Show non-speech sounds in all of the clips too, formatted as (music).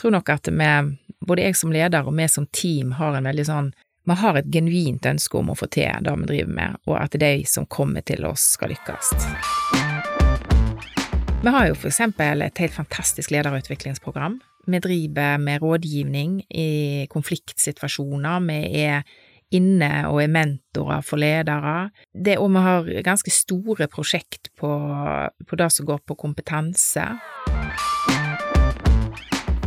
tror nok at vi, både jeg som leder og vi som team, har en veldig sånn Vi har et genuint ønske om å få til det vi driver med, og at de som kommer til oss, skal lykkes. Vi har jo for eksempel et helt fantastisk lederutviklingsprogram. Vi driver med rådgivning i konfliktsituasjoner. Vi er inne og er mentorer for ledere. Det, og vi har ganske store prosjekt på, på det som går på kompetanse.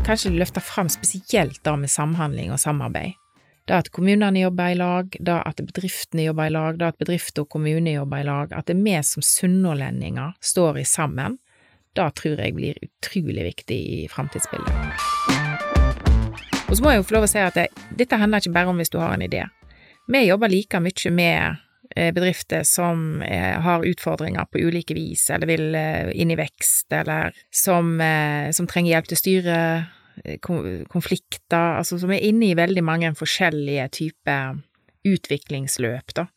Kanskje løfte fram spesielt det med samhandling og samarbeid. Det at kommunene jobber i lag, det at bedriftene jobber i lag, det at bedrifter og kommuner jobber i lag, at det vi som sunnhordlendinger står i sammen, det tror jeg blir utrolig viktig i framtidsbildet. Og så må jeg jo få lov å si at det, dette handler ikke bare om hvis du har en idé. Vi jobber like mye med eh, bedrifter som eh, har utfordringer på ulike vis, eller vil eh, inn i vekst, eller som, som trenger hjelp til styret styre konflikter, altså som er inne i veldig mange forskjellige typer utviklingsløp, da.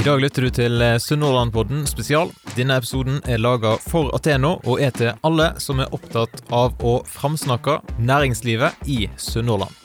I dag lytter du til Sunnhordlandpodden spesial. Denne episoden er laga for Ateno og er til alle som er opptatt av å framsnakke næringslivet i Sunnhordland.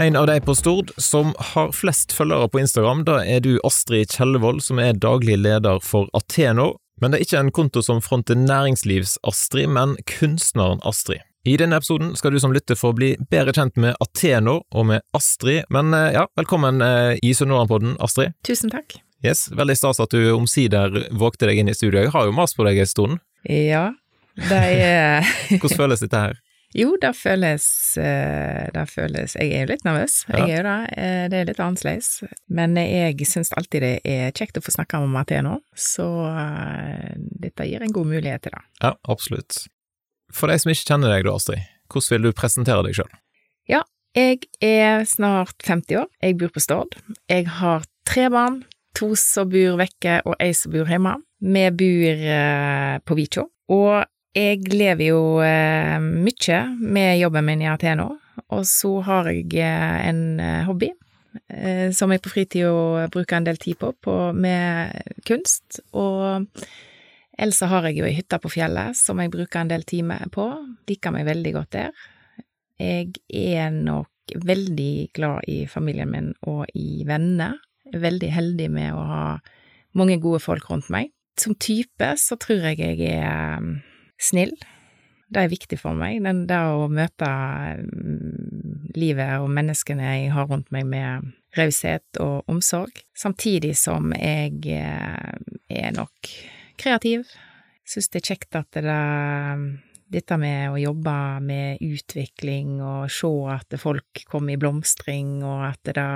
En av de på Stord som har flest følgere på Instagram, da er du Astrid Kjellevold, som er daglig leder for Ateno. Men det er ikke en konto som fronter næringslivs-Astrid, men kunstneren Astrid. I denne episoden skal du som lytter få bli bedre kjent med Ateno og med Astrid, men eh, ja, velkommen eh, i Sunnmørenpodden, Astrid. Tusen takk. Yes, Veldig stas at du omsider vågte deg inn i studio. Jeg har jo mast på deg en stund. Ja, det er (laughs) Hvordan føles dette her? Jo, det føles, eh, det føles Jeg er jo litt nervøs, jeg er jo det. Eh, det er litt annerledes. Men jeg syns alltid det er kjekt å få snakke om Athena, så eh, dette gir en god mulighet til det. Ja, absolutt. For de som ikke kjenner deg da, Astrid, hvordan vil du presentere deg sjøl? Ja, jeg er snart 50 år, jeg bor på Stord. Jeg har tre barn, to som bor vekke og ei som bor hjemme. Vi bor på Vikjå. Og jeg lever jo eh, mye med jobben min i Ateno, og så har jeg eh, en eh, hobby eh, som jeg på fritida bruker en del tid på, på, med kunst. Og ellers har jeg jo ei hytte på fjellet som jeg bruker en del timer på. Liker meg veldig godt der. Jeg er nok veldig glad i familien min og i venner. Veldig heldig med å ha mange gode folk rundt meg. Som type så tror jeg jeg er snill. Det er viktig for meg, den det å møte mm, livet og menneskene jeg har rundt meg med raushet og omsorg, samtidig som jeg eh, er nok kreativ. Syns det er kjekt at det dette med å jobbe med utvikling og se at folk kommer i blomstring, og at det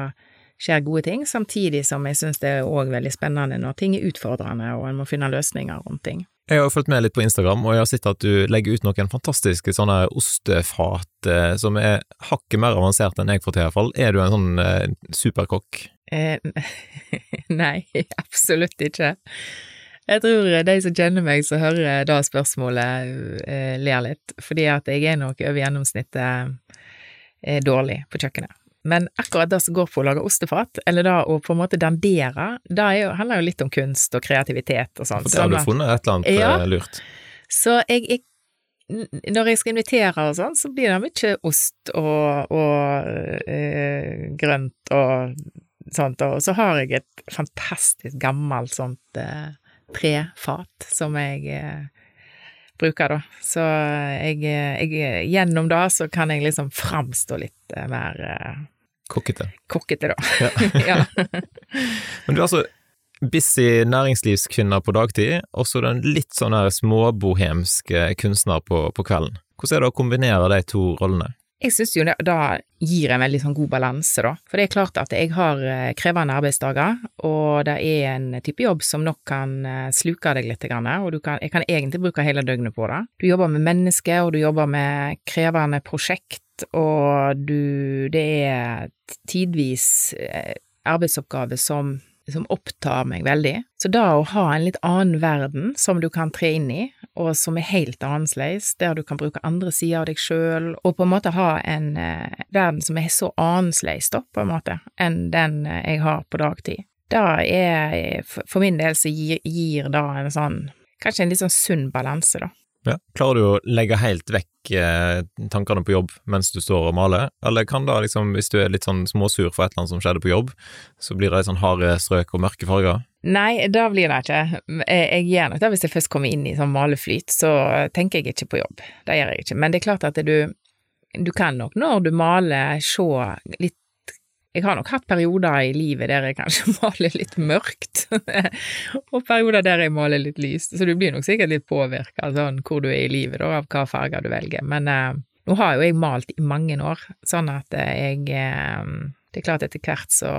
skjer gode ting, samtidig som jeg syns det er òg veldig spennende når ting er utfordrende og en må finne løsninger rundt ting. Jeg har fulgt med litt på Instagram, og jeg har sett at du legger ut noen fantastiske sånne ostefat eh, som er hakket mer avansert enn jeg får til, iallfall. Er du en sånn eh, superkokk? Eh, (laughs) nei, absolutt ikke. Jeg tror de som kjenner meg, som hører da spørsmålet, eh, ler litt, fordi at jeg er nok over gjennomsnittet eh, dårlig på kjøkkenet. Men akkurat det som går på å lage ostefat, eller det å på en måte dandere, det handler jo litt om kunst og kreativitet og sånn. For det har du funnet et eller annet ja, eh, lurt? Så jeg, jeg, når jeg skal invitere og sånn, så blir det mye ost og, og øh, grønt og sånt, og så har jeg et fantastisk gammelt sånt øh, trefat som jeg øh, bruker, da. Så jeg, jeg, gjennom det så kan jeg liksom framstå litt mer Kokkete. Kokkete, da. Ja. (laughs) ja. (laughs) Men du er altså busy næringslivskvinne på dagtid, og så den litt sånn småbohemske kunstner på, på kvelden. Hvordan er det å kombinere de to rollene? Jeg syns jo det da gir en veldig sånn god balanse, da. For det er klart at jeg har eh, krevende arbeidsdager, og det er en type jobb som nok kan eh, sluke deg litt, og kan, jeg kan egentlig bruke hele døgnet på det. Du jobber med mennesker, og du jobber med krevende prosjekt, og du Det er tidvis eh, arbeidsoppgaver som, som opptar meg veldig. Så da å ha en litt annen verden som du kan tre inn i, og som er helt annerledes, der du kan bruke andre sider av deg sjøl, og på en måte ha en eh, verden som er så annerledes, da, på en måte, enn den eh, jeg har på dagtid. Da er, for min del så gir, gir da en sånn, kanskje en litt sånn sunn balanse, da. Ja. Klarer du å legge helt vekk eh, tankene på jobb mens du står og maler, eller kan da liksom, hvis du er litt sånn småsur for et eller annet som skjedde på jobb, så blir det litt sånn harde strøk og mørke farger? Nei, det blir det ikke. Jeg, jeg gjør nok det hvis jeg først kommer inn i sånn maleflyt, så tenker jeg ikke på jobb. Det gjør jeg ikke. Men det er klart at du, du kan nok når du maler se litt jeg har nok hatt perioder i livet der jeg kanskje (laughs) maler litt mørkt, og perioder der jeg maler litt lyst, så du blir nok sikkert litt påvirka sånn hvor du er i livet, da, av hva farger du velger. Men eh, nå har jo jeg malt i mange år, sånn at jeg eh, Det er klart etter hvert så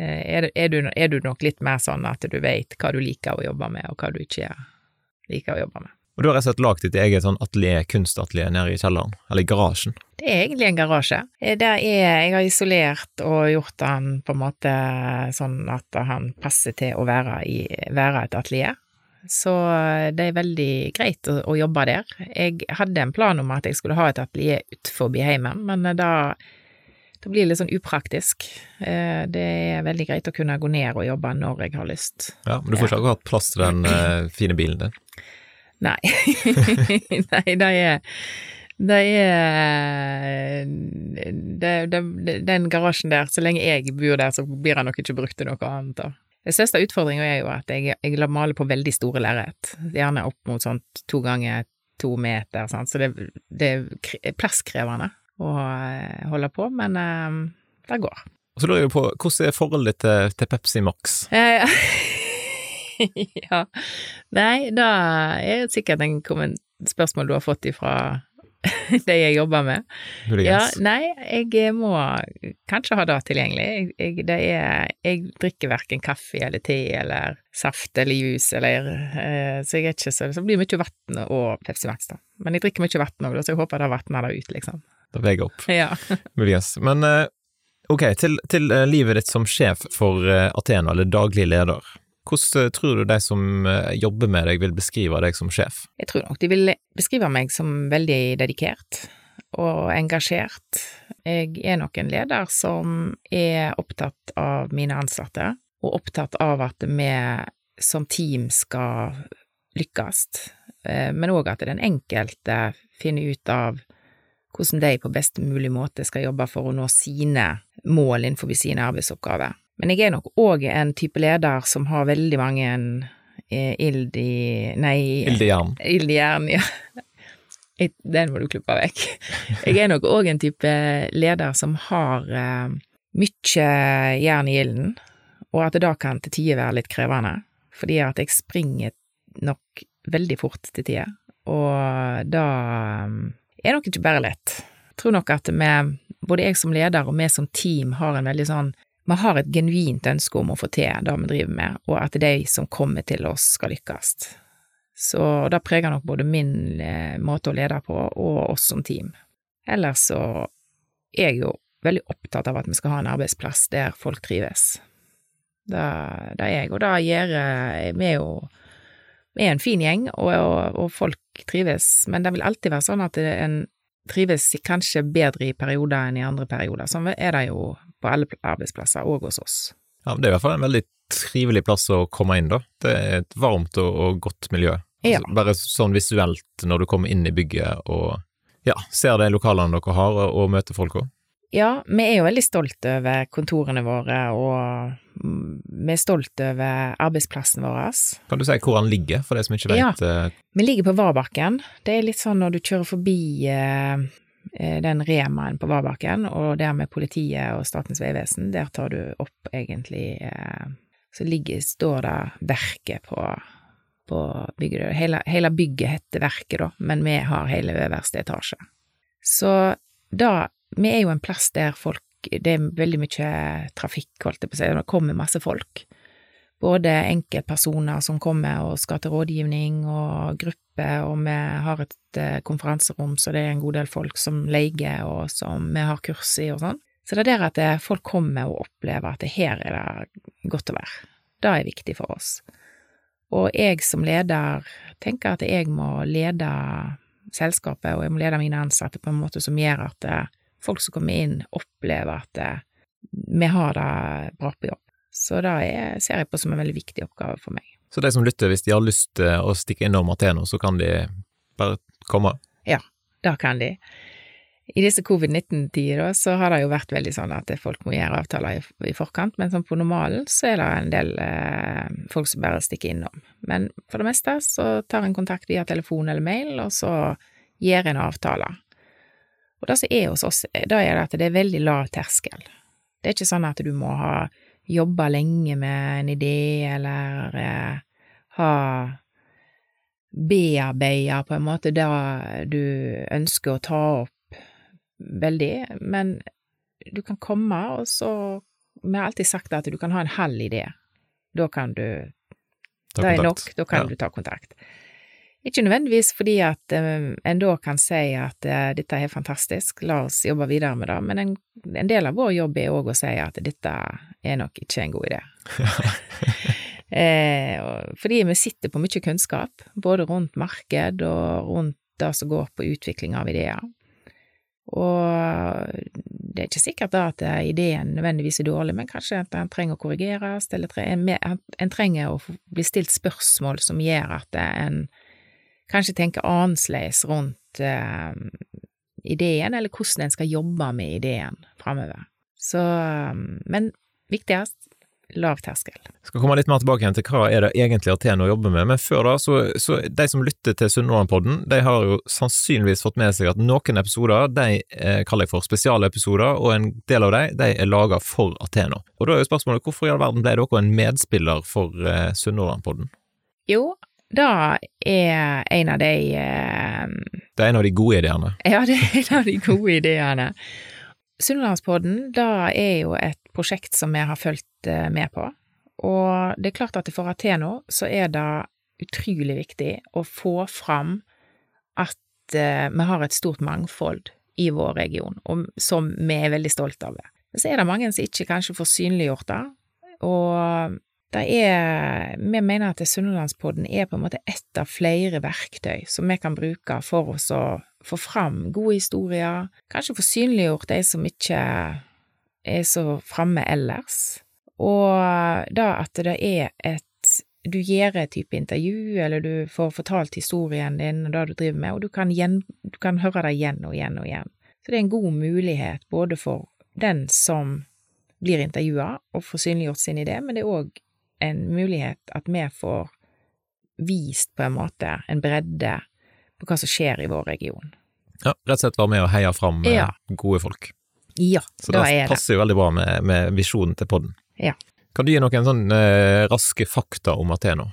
eh, er, er, du, er, du, nok litt mer sånn at du vet hva du liker å jobbe med, og hva du ikke liker å jobbe med. Og du har rett og slett lagd ditt eget sånn atelier, kunstatelier nede i kjelleren, eller i garasjen? Det er egentlig en garasje. Der er, jeg har isolert og gjort den på en måte sånn at han passer til å være, i, være et atelier. Så det er veldig greit å, å, jobbe der. Jeg hadde en plan om at jeg skulle ha et atelier utenfor heimen, men da, det blir litt sånn upraktisk. Det er veldig greit å kunne gå ned og jobbe når jeg har lyst. Ja, Men du får ikke akkurat plass til den fine bilen din? Nei. (laughs) Nei, det er det er det, det, Den garasjen der, så lenge jeg bor der, så blir han nok ikke brukt til noe annet. da. Den største utfordringa er jo at jeg, jeg maler på veldig store lerret, gjerne opp mot sånn to ganger to meter, sant? så det, det er plasskrevende å eh, holde på, men um, det går. Og så lurer jeg på, hvordan er forholdet ditt til, til Pepsi Max? (laughs) Eh, (laughs) ja. Nei, da er det sikkert en spørsmål du har fått ifra (laughs) det jeg jobber med. Ja, nei, jeg må kanskje ha det tilgjengelig. Jeg, jeg, det er, jeg drikker verken kaffe eller te eller saft eller juice eller eh, Så jeg er ikke så Det blir mye vann og Pepsi Max, da. Men jeg drikker mye vann òg, så jeg håper det vanner det ut, liksom. Det veier opp. (laughs) Ja. Muligens. Men eh, ok, til, til, eh, livet ditt som sjef for Athena, eller daglig leder. Hvordan tror du de som eh, jobber med deg, vil beskrive deg som sjef? Jeg tror nok de vil beskrive meg som veldig dedikert og engasjert. Jeg er nok en leder som er opptatt av mine ansatte, og opptatt av at vi som team skal lykkes, eh, men òg at den enkelte finner ut av hvordan de på best mulig måte skal jobbe for å nå sine mål innenfor sine arbeidsoppgaver. Men jeg er nok òg en type leder som har veldig mange eh, ild i Nei Ild i jern. Ild i jern, ja. Den må du klippe vekk. Jeg er nok òg en type leder som har uh, mye jern i ilden, og at det da kan til tider være litt krevende, fordi at jeg springer nok veldig fort til tider, og da er er nok ikke bare lett. Jeg tror nok at vi, både jeg som leder og vi som team, har en veldig sånn vi har et genuint ønske om å få til det vi driver med, og at de som kommer til oss, skal lykkes. Så det preger nok både min eh, måte å lede på, og oss som team. Ellers så er jeg jo veldig opptatt av at vi skal ha en arbeidsplass der folk trives. Det, det er jeg, og det gjør eh, Vi er jo vi er en fin gjeng, og, og, og folk trives, men det vil alltid være sånn at en trives kanskje bedre i perioder enn i andre perioder. Sånn er det jo på alle arbeidsplasser, og hos oss. Ja, men Det er i hvert fall en veldig trivelig plass å komme inn, da. Det er et varmt og, og godt miljø. Ja. Altså, bare sånn visuelt når du kommer inn i bygget og ja, ser de lokalene dere har, og møter folk òg. Ja, vi er jo veldig stolt over kontorene våre, og vi er stolt over arbeidsplassen vår. Kan du si hvor han ligger, for de som ikke vet? Ja, eh? vi ligger på Varbakken. Det er litt sånn når du kjører forbi eh, eh den Remaen på Varbakken, og der med politiet og Statens vegvesen, der tar du opp egentlig eh, Så ligger, står det Verket på, på bygget. Hele, hele bygget heter Verket, da, men vi har hele øverste etasje. Så da vi er jo en plass der folk Det er veldig mye trafikk, holdt jeg på å si, det kommer masse folk. Både enkeltpersoner som kommer og skal til rådgivning, og grupper, og vi har et eh, konferanserom, så det er en god del folk som leier, og som vi har kurs i og sånn. Så det er der at eh, folk kommer og opplever at her er det godt å være. Det er viktig for oss. Og jeg som leder tenker at jeg må lede selskapet, og jeg må lede mine ansatte på en måte som gjør at eh, folk som kommer inn, opplever at eh, vi har det bra på jobb. Så det er, ser jeg på som en veldig viktig oppgave for meg. Så de som lytter, hvis de har lyst til å stikke innom Ateno, så kan de bare komme? Ja, det kan de. I disse covid-19-tider så har det jo vært veldig sånn at folk må gjøre avtaler i, i forkant, men sånn på normalen så er det en del eh, folk som bare stikker innom. Men for det meste så tar en kontakt via telefon eller mail, og så gjør en avtaler. Og det som er hos oss, da er det at det er veldig lav terskel. Det er ikke sånn at du må ha jobba lenge med en idé, eller eh, ha bearbeida på en måte det du ønsker å ta opp veldig, men du kan komme, og så Vi har alltid sagt at du kan ha en halv idé. Da kan du Det er nok, da kan ja. du ta kontakt. Ikke nødvendigvis fordi at um, en da kan si at uh, dette er fantastisk, la oss jobbe videre med det, men en, en del av vår jobb er òg å si at dette er nok ikke en god idé. (laughs) eh, fordi vi sitter på mye kunnskap, både rundt marked og rundt det som går på utvikling av ideer. Og det er ikke sikkert da at ideen nødvendigvis er dårlig, men kanskje at en trenger å korrigeres, eller en trenger å bli stilt spørsmål som gjør at en kanskje tenke annerledes rundt eh, ideen, eller hvordan en skal jobbe med ideen framover. Så, men viktigst, lav terskel. Skal komme litt mer tilbake igjen til hva er det egentlig Athene jobber med, men før da, så, så de som lytter til Sunnmørenpodden, de har jo sannsynligvis fått med seg at noen episoder de eh, kaller jeg for spesialepisoder, og en del av de, de er laga for Athena. Og da er jo spørsmålet hvorfor i all verden ble dere en medspiller for eh, Sunnmørenpodden? Jo, da er en av de eh... Det er en av de gode ideene? Ja, det er en av de gode ideene. Sunnlandspodden, det er jo et prosjekt som vi har fulgt eh, med på, og det er klart at for Ateno så er det utrolig viktig å få fram at uh, vi har et stort mangfold i vår region, og, som vi er veldig stolte av. Men så er det mange som ikke kanskje får synliggjort det, og det er Vi mener at Sunnhordlandspodden er på en måte ett av flere verktøy som vi kan bruke for oss å få fram gode historier, kanskje få synliggjort de som ikke er så framme ellers, og da at det er et du gjør et type intervju, eller du får fortalt historien din og det du driver med, og du kan, gjen, du kan høre det igjen og igjen og igjen. Så det er en god mulighet både for den som blir intervjua, og får synliggjort sin idé, men det er òg en mulighet at vi får vist på en måte en bredde på hva som skjer i vår region. Ja, rett og slett være med og heie fram eh, ja. gode folk. Ja, Så da det passer jo veldig bra med, med visjonen til podden. Ja. Kan du gi noen sånn eh, raske fakta om Ateno?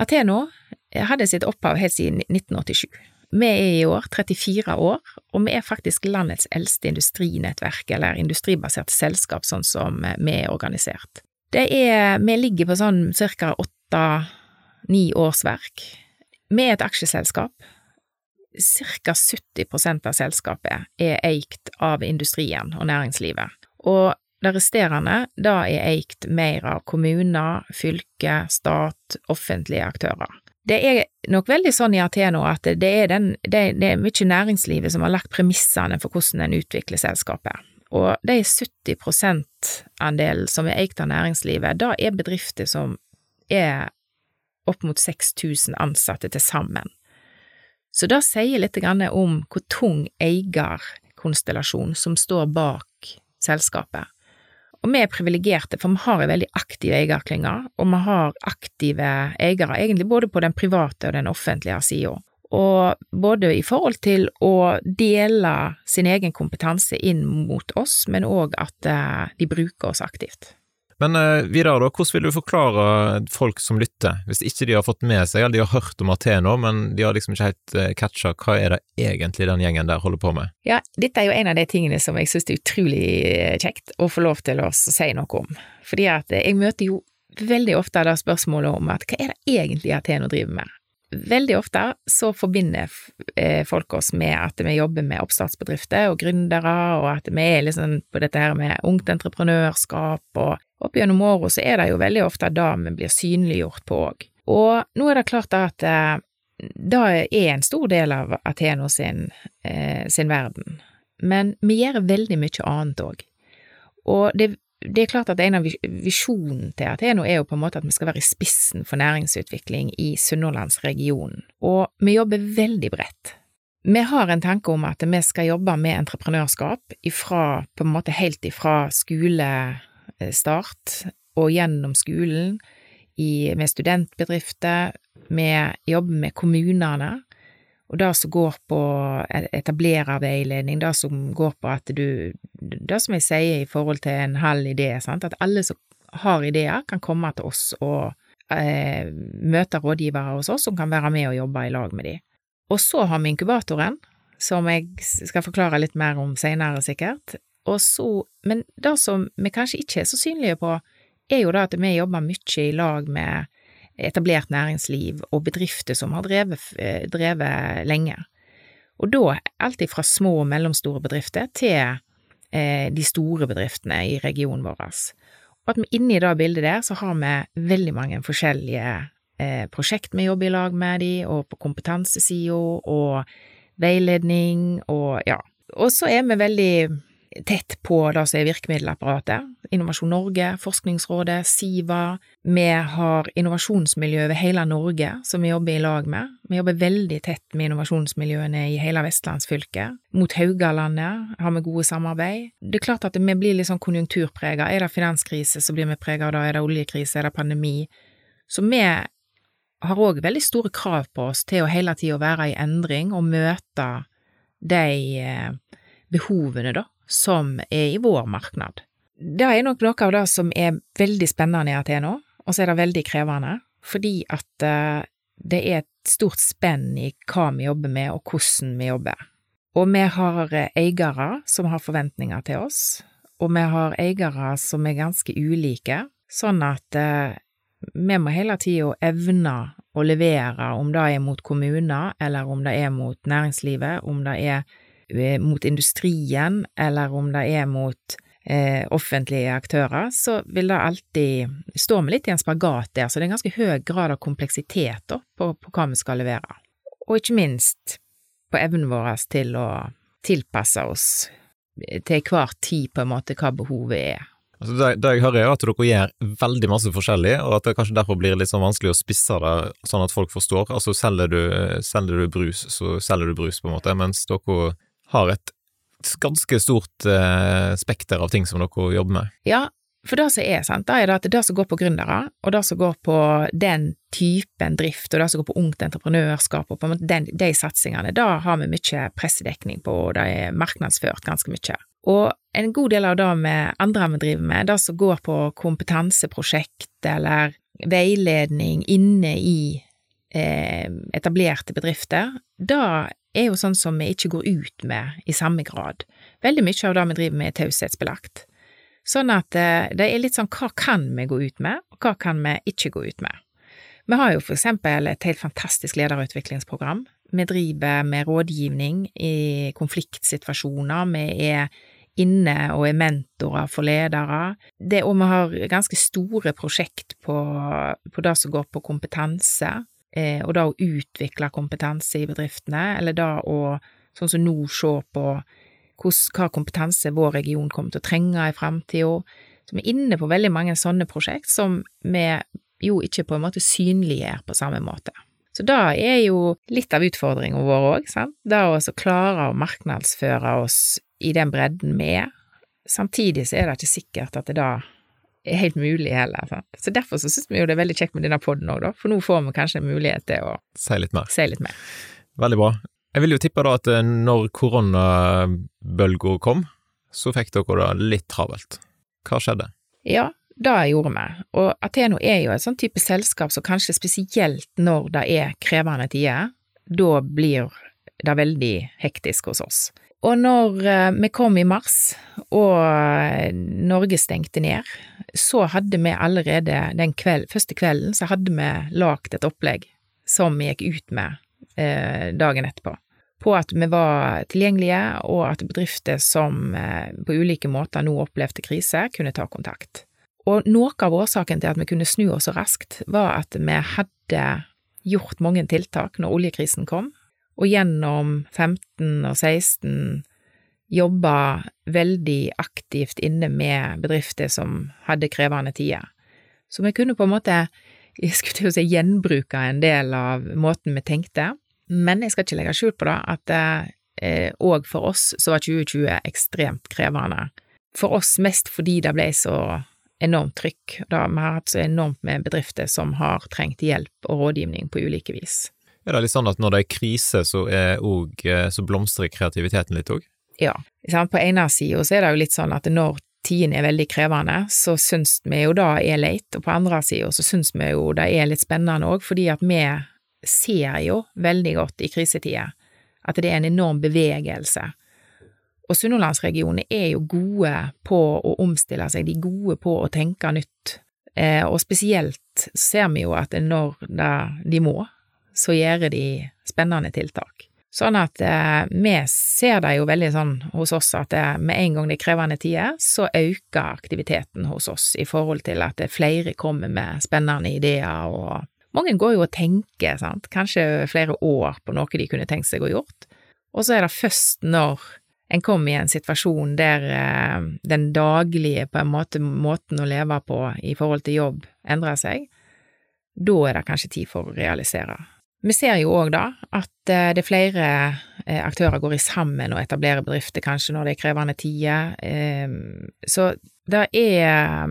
Ateno hadde sitt opphav helt siden 1987. Vi er i år 34 år, og vi er faktisk landets eldste industrinettverk, eller industribasert selskap, sånn som vi er organisert. Det er, vi ligger på sånn cirka åtte–ni årsverk. Vi er et aksjeselskap Ca 70% av selskapet er eikt av industrien og næringslivet, og det resterende da er eikt mer av kommuner, fylke, stat, offentlige aktører. Det er nok veldig sånn i Ateno at det er, den, det, det er mye næringslivet som har lagt premissene for hvordan en utvikler selskapet. Og de 70 %-andelen som er eid av næringslivet, da er bedrifter som er opp mot 6000 ansatte til sammen. Så det sier litt om hvor tung eierkonstellasjon som står bak selskapet. Og vi er privilegerte, for vi har en veldig aktiv eierklynge, og vi har aktive eiere, egentlig både på den private og den offentlige sida. Og både i forhold til å dele sin egen kompetanse inn mot oss, men òg at eh, de bruker oss aktivt. Men uh, videre, da, hvordan vil du forklare folk som lytter, hvis ikke de har fått med seg, eller de har hørt om Ateno, men de har liksom ikke helt uh, catcha hva er det egentlig den gjengen der holder på med? Ja, dette er jo en av de tingene som jeg synes er utrolig eh, kjekt å få lov til å si noe om, fordi at jeg møter jo veldig ofte det spørsmålet om at hva er det egentlig Ateno driver med? Veldig ofte så forbinder folk oss med at vi jobber med oppstartsbedrifter og gründere, og at vi er liksom på dette her med ungt entreprenørskap og opp gjennom åra så er det jo veldig ofte det vi blir synliggjort på òg. Og nå er det klart at eh, det er en stor del av Ateno sin, eh, sin verden, men vi gjør veldig mye annet òg. Og det det er klart at en av visjonene til Ateno er jo på en måte at vi skal være i spissen for næringsutvikling i Sunnhordlandsregionen, og vi jobber veldig bredt. Vi har en tanke om at vi skal jobbe med entreprenørskap ifra, på en måte helt ifra skolestart og gjennom skolen, i, med studentbedrifter, vi jobber med kommunene, og det som går på e-, etablererveiledning, det som går på at du Det som jeg sier i forhold til en halv idé, sant, at alle som har ideer, kan komme til oss og eh, møte rådgivere hos oss som kan være med og jobbe i lag med dem. Og så har vi inkubatoren, som jeg skal forklare litt mer om seinere, sikkert. Og så, men det som vi kanskje ikke er så synlige på, er jo da at vi jobber mye i lag med etablert næringsliv og bedrifter som har drevet, eh, drevet lenge. Og da alt fra små og mellomstore bedrifter til eh, de store bedriftene i regionen vår. Og at vi inni det bildet der så har vi veldig mange forskjellige eh, prosjekt vi jobber i lag med de, og på kompetansesida, og veiledning, og ja. Og så er vi veldig tett på er virkemiddelapparatet. Innovasjon Norge, Forskningsrådet, Siva. Vi har innovasjonsmiljø over hele Norge som vi jobber i lag med. Vi jobber veldig tett med innovasjonsmiljøene i hele vestlandsfylket. Mot Haugalandet har vi gode samarbeid. Det er klart at vi blir litt sånn konjunkturprega. Er det finanskrise, så blir vi prega av det. Er det oljekrise, er det pandemi? Så vi har òg veldig store krav på oss til å hele tida være i endring og møte de eh, behovene, da, som er i vår marknad. Det er nok noe av det som er veldig spennende i Ateno, og så er det veldig krevende, fordi at uh, det er et stort spenn i hva vi jobber med, og hvordan vi jobber. Og vi har eiere som har forventninger til oss, og vi har eiere som er ganske ulike, sånn at uh, vi må hele tida evne å levere, om det er mot kommuner, eller om det er mot næringslivet, om det er Eh, mot industrien, eller om det er mot eh, offentlige aktører, så vil det alltid stå med litt i en spagat der, så det er en ganske høy grad av kompleksitet da, på, på hva vi skal levere. Og ikke minst på evnen vår til å tilpasse oss til hver tid, på en måte, hva behovet er. Altså det, det, jeg hører er at dere gjør veldig masse forskjellig, og at det kanskje derfor blir litt sånn vanskelig å spisse det sånn at folk forstår. Altså selger du, selger du brus, så selger du brus, på en måte, mens dere har et ganske stort eh, spekter av ting som dere jobber med. Ja, for det som er, sant, da er det at det som går på gründere, og det som går på den typen drift, og det som går på ungt entreprenørskap, og på den, de satsingene, da har vi mye pressedekning på, og det er markedsført ganske mye. Og en god del av det med andre vi driver med, det som går på kompetanseprosjekt eller veiledning inne i eh, etablerte bedrifter, da er jo sånn som vi ikke går ut med i samme grad. Veldig mye av det vi driver med er taushetsbelagt. Sånn at eh, det er litt sånn hva kan vi gå ut med, og hva kan vi ikke gå ut med. Vi har jo for eksempel et helt fantastisk lederutviklingsprogram. Vi driver med rådgivning i konfliktsituasjoner, vi er inne og er mentorer for ledere. Det, og vi har ganske store prosjekt på, på det som går på kompetanse. Eh, og da å utvikle kompetanse i bedriftene, eller da å, sånn som nå, se på hva kompetanse vår region kommer til å trenge i framtida. Så vi er inne på veldig mange sånne prosjekt som vi jo ikke på en måte synliggjør på samme måte. Så det er jo litt av utfordringen vår òg, sant. Det å klare å markedsføre oss i den bredden vi er. Samtidig så er det ikke sikkert at det da er helt mulig heller. Sant? Så derfor så syns vi jo det er veldig kjekt med denne poden òg, da, for nå får vi kanskje en mulighet til å si litt mer. Si litt mer. Veldig bra. Jeg vil jo tippe da at eh, når koronabølga kom, så fikk dere det litt travelt. Hva skjedde? Ja, det gjorde vi, og Ateno er jo et sånn type selskap som kanskje spesielt når det er krevende tider, da blir det veldig hektisk hos oss. Og når eh, vi kom i mars og eh, Norge stengte ned, så hadde vi allerede den kveld, første kvelden så hadde vi lagd et opplegg som vi gikk ut med eh, dagen etterpå. På at vi var tilgjengelige, og at bedrifter som eh, på ulike måter nå opplevde krise, kunne ta kontakt. Og noe av årsaken til at vi kunne snu oss så raskt, var at vi hadde gjort mange tiltak når oljekrisen kom, og gjennom 15 og 16 jobba veldig aktivt inne med bedrifter som hadde krevende tider. Så vi kunne på en måte, jeg skulle til å si gjenbruke en del av måten vi tenkte, men jeg skal ikke legge skjul på det, at òg eh, for oss så var 2020 ekstremt krevende. For oss mest fordi det ble så enormt trykk, da vi har hatt så enormt med bedrifter som har trengt hjelp og rådgivning på ulike vis. Er det litt sånn at når det er krise, så, er også, eh, så blomstrer kreativiteten litt òg? Ja. På ene sida så er det jo litt sånn at når tidene er veldig krevende, så syns vi jo det er leit, og på andre sida så syns vi jo det er litt spennende òg, fordi at vi ser jo veldig godt i krisetider at det er en enorm bevegelse. Og Sunnhordlandsregionen er jo gode på å omstille seg, de er gode på å tenke nytt. Eh, og spesielt ser vi jo at når de må, så gjør de spennende tiltak. Sånn at eh, vi ser det jo veldig sånn hos oss at det, med en gang det er krevende tider, så øker aktiviteten hos oss i forhold til at flere kommer med spennende ideer og mange går jo og tenker, sant, kanskje flere år på noe de kunne tenkt seg å gjort, og så er det først når en kommer i en situasjon der eh, den daglige på en måte måten å leve på i forhold til jobb endrer seg, da er det kanskje tid for å realisere. Vi ser jo òg da at eh, det er flere eh, aktører går i sammen og etablerer bedrifter kanskje når det er krevende tider, eh, så det er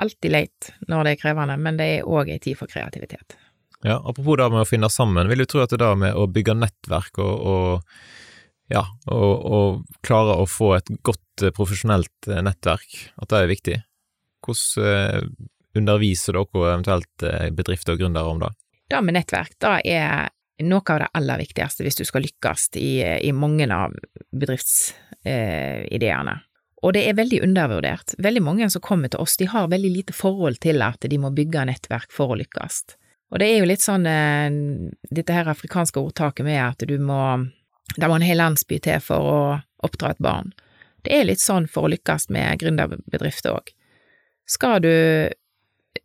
alltid leit når det er krevende, men det er òg ei tid for kreativitet. Ja, apropos det med å finne sammen, vil du tro at det der med å bygge nettverk og, og ja, og, og klare å få et godt eh, profesjonelt nettverk, at det er viktig? Hvordan underviser dere eventuelt bedrifter og gründere om det? Det med nettverk, det er noe av det aller viktigste hvis du skal lykkes i, i mange av bedriftsideene. Eh, og det er veldig undervurdert. Veldig mange som kommer til oss, de har veldig lite forhold til at de må bygge nettverk for å lykkes. Og det er jo litt sånn eh, dette her afrikanske ordtaket med at du må Det må en hel landsby til for å oppdra et barn. Det er litt sånn for å lykkes med gründerbedrifter òg. Skal du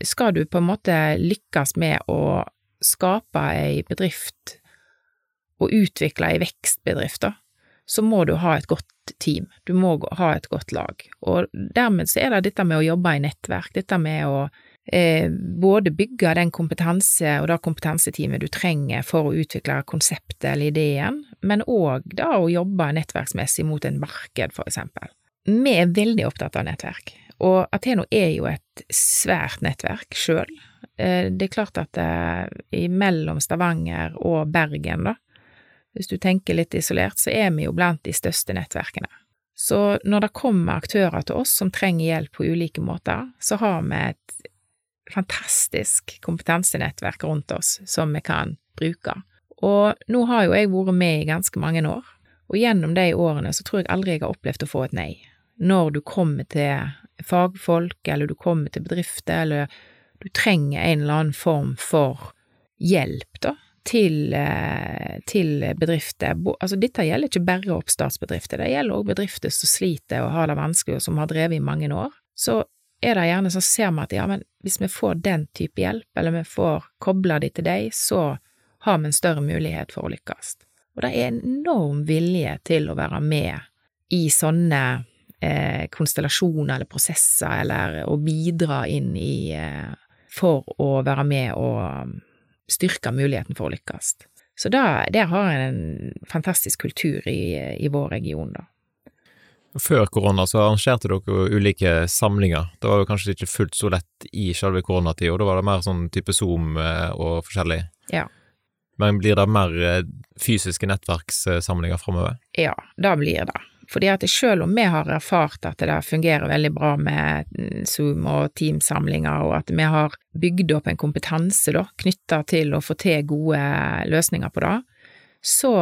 skal du på en måte lykkes med å skape ei bedrift og utvikle ei vekstbedrift, da, så må du ha et godt team, du må ha et godt lag. Og dermed så er det dette med å jobbe i nettverk, dette med å eh, både bygge den kompetanse og det kompetanseteamet du trenger for å utvikle konseptet eller ideen, men òg da å jobbe nettverksmessig mot en marked, for eksempel. Vi er veldig opptatt av nettverk, og Ateno er jo et svært nettverk sjøl. Eh, det er klart at imellom mellom Stavanger og Bergen, da, hvis du tenker litt isolert, så er vi jo blant de største nettverkene. Så når det kommer aktører til oss som trenger hjelp på ulike måter, så har vi et fantastisk kompetansenettverk rundt oss som vi kan bruke. Og nå har jo jeg vært med i ganske mange år, og gjennom de årene så tror jeg aldri jeg har opplevd å få et nei. Når du kommer til fagfolk, eller du kommer til bedrifter, eller du trenger en eller annen form for hjelp, da, til, eh, til, bedrifter. Altså, dette gjelder ikke bare oppstartsbedrifter, det gjelder også bedrifter som sliter og har det vanskelig, og som har drevet i mange år. Så er det gjerne så ser vi at ja, men hvis vi får den type hjelp, eller vi får kobla de til deg, så har vi en større mulighet for å lykkes. Og det er enorm vilje til å være med i sånne eh, konstellasjoner eller prosesser, eller å bidra inn i eh, For å være med og styrke muligheten for å lykkes. Så da, der har en en fantastisk kultur i, i vår region, da. Før korona så arrangerte dere ulike samlinger. Da var det kanskje ikke fullt så lett i selve koronatida, da var det mer sånn type Zoom eh, og forskjellig. Ja. Men blir det mer eh, fysiske nettverkssamlinger framover? Ja, det blir det. Fordi at selv om vi har erfart at det fungerer veldig bra med Zoom og Teams-samlinger, og at vi har bygd opp en kompetanse da, knytta til å få til gode løsninger på det, så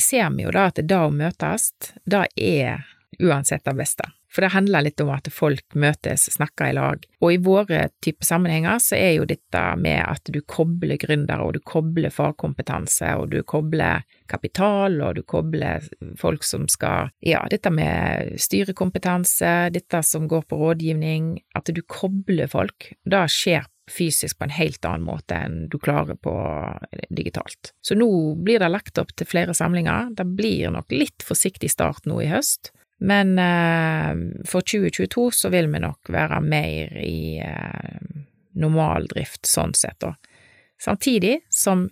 ser vi jo da at det å møtes, det er uansett det beste. For det handler litt om at folk møtes, snakker i lag. Og i våre type sammenhenger så er jo dette med at du kobler gründere, og du kobler fagkompetanse, og du kobler kapital, og du kobler folk som skal Ja, dette med styrekompetanse, dette som går på rådgivning, at du kobler folk. Det skjer fysisk på en helt annen måte enn du klarer på digitalt. Så nå blir det lagt opp til flere samlinger. Det blir nok litt forsiktig start nå i høst, men eh, for 2022 så vil vi nok være mer i eh, normal drift sånn sett, da. Samtidig som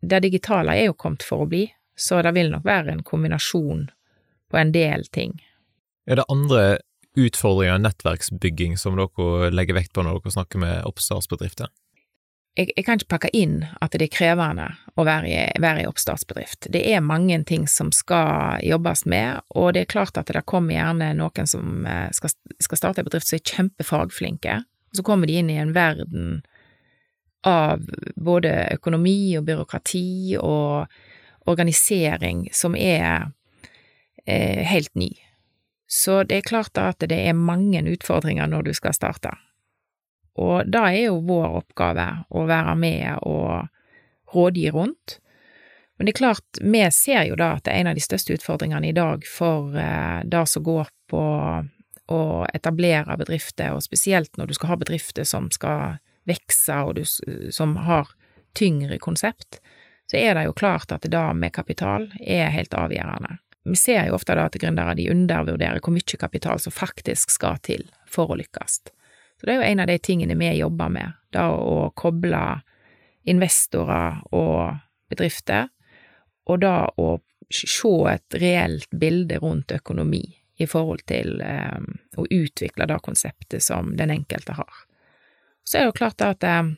det digitale er jo kommet for å bli, så det vil nok være en kombinasjon på en del ting. Er det andre utfordringer i nettverksbygging som dere legger vekt på når dere snakker med oppstartsbedrifter? Jeg, jeg, kan ikke pakke inn at det er krevende å være i, være i oppstartsbedrift. Det er mange ting som skal jobbes med, og det er klart at det kommer gjerne noen som eh, skal, skal starte en bedrift som er kjempefagflinke, og så kommer de inn i en verden av både økonomi og byråkrati og organisering som er eh, helt ny. Så det er klart at det er mange utfordringer når du skal starte. Og da er jo vår oppgave å være med og rådgi rundt. Men det er klart, vi ser jo da at det er en av de største utfordringene i dag for eh, det som går på å etablere bedrifter, og spesielt når du skal ha bedrifter som skal vokse, og du, som har tyngre konsept, så er det jo klart at det da med kapital er helt avgjørende. Vi ser jo ofte da at gründere de undervurderer hvor mye kapital som faktisk skal til for å lykkes. Så det er jo en av de tingene vi jobber med, da å koble investorer og bedrifter, og da å se et reelt bilde rundt økonomi i forhold til eh, å utvikle det konseptet som den enkelte har. Så er det jo klart at eh,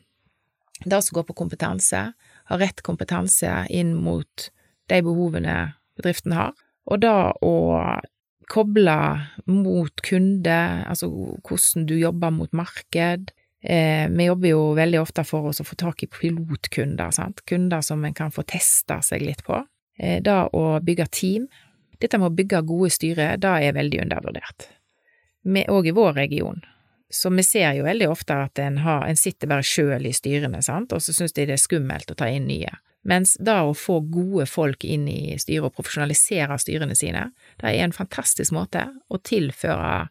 det som går på kompetanse, har rett kompetanse inn mot de behovene bedriften har, og da å koble mot kunde, altså hvordan du jobber mot marked. Eh, vi jobber jo veldig ofte for oss å få tak i pilotkunder, sant, kunder som en kan få testa seg litt på. Eh, da å bygge team. Dette med å bygge gode styre, det er veldig undervurdert. Og i vår region. Så vi ser jo veldig ofte at en, har, en sitter bare sjøl i styrene, sant, og så syns de det er skummelt å ta inn nye. Mens da å få gode folk inn i styret og profesjonalisere styrene sine, det er en fantastisk måte å tilføre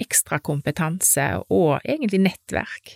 ekstra kompetanse og egentlig nettverk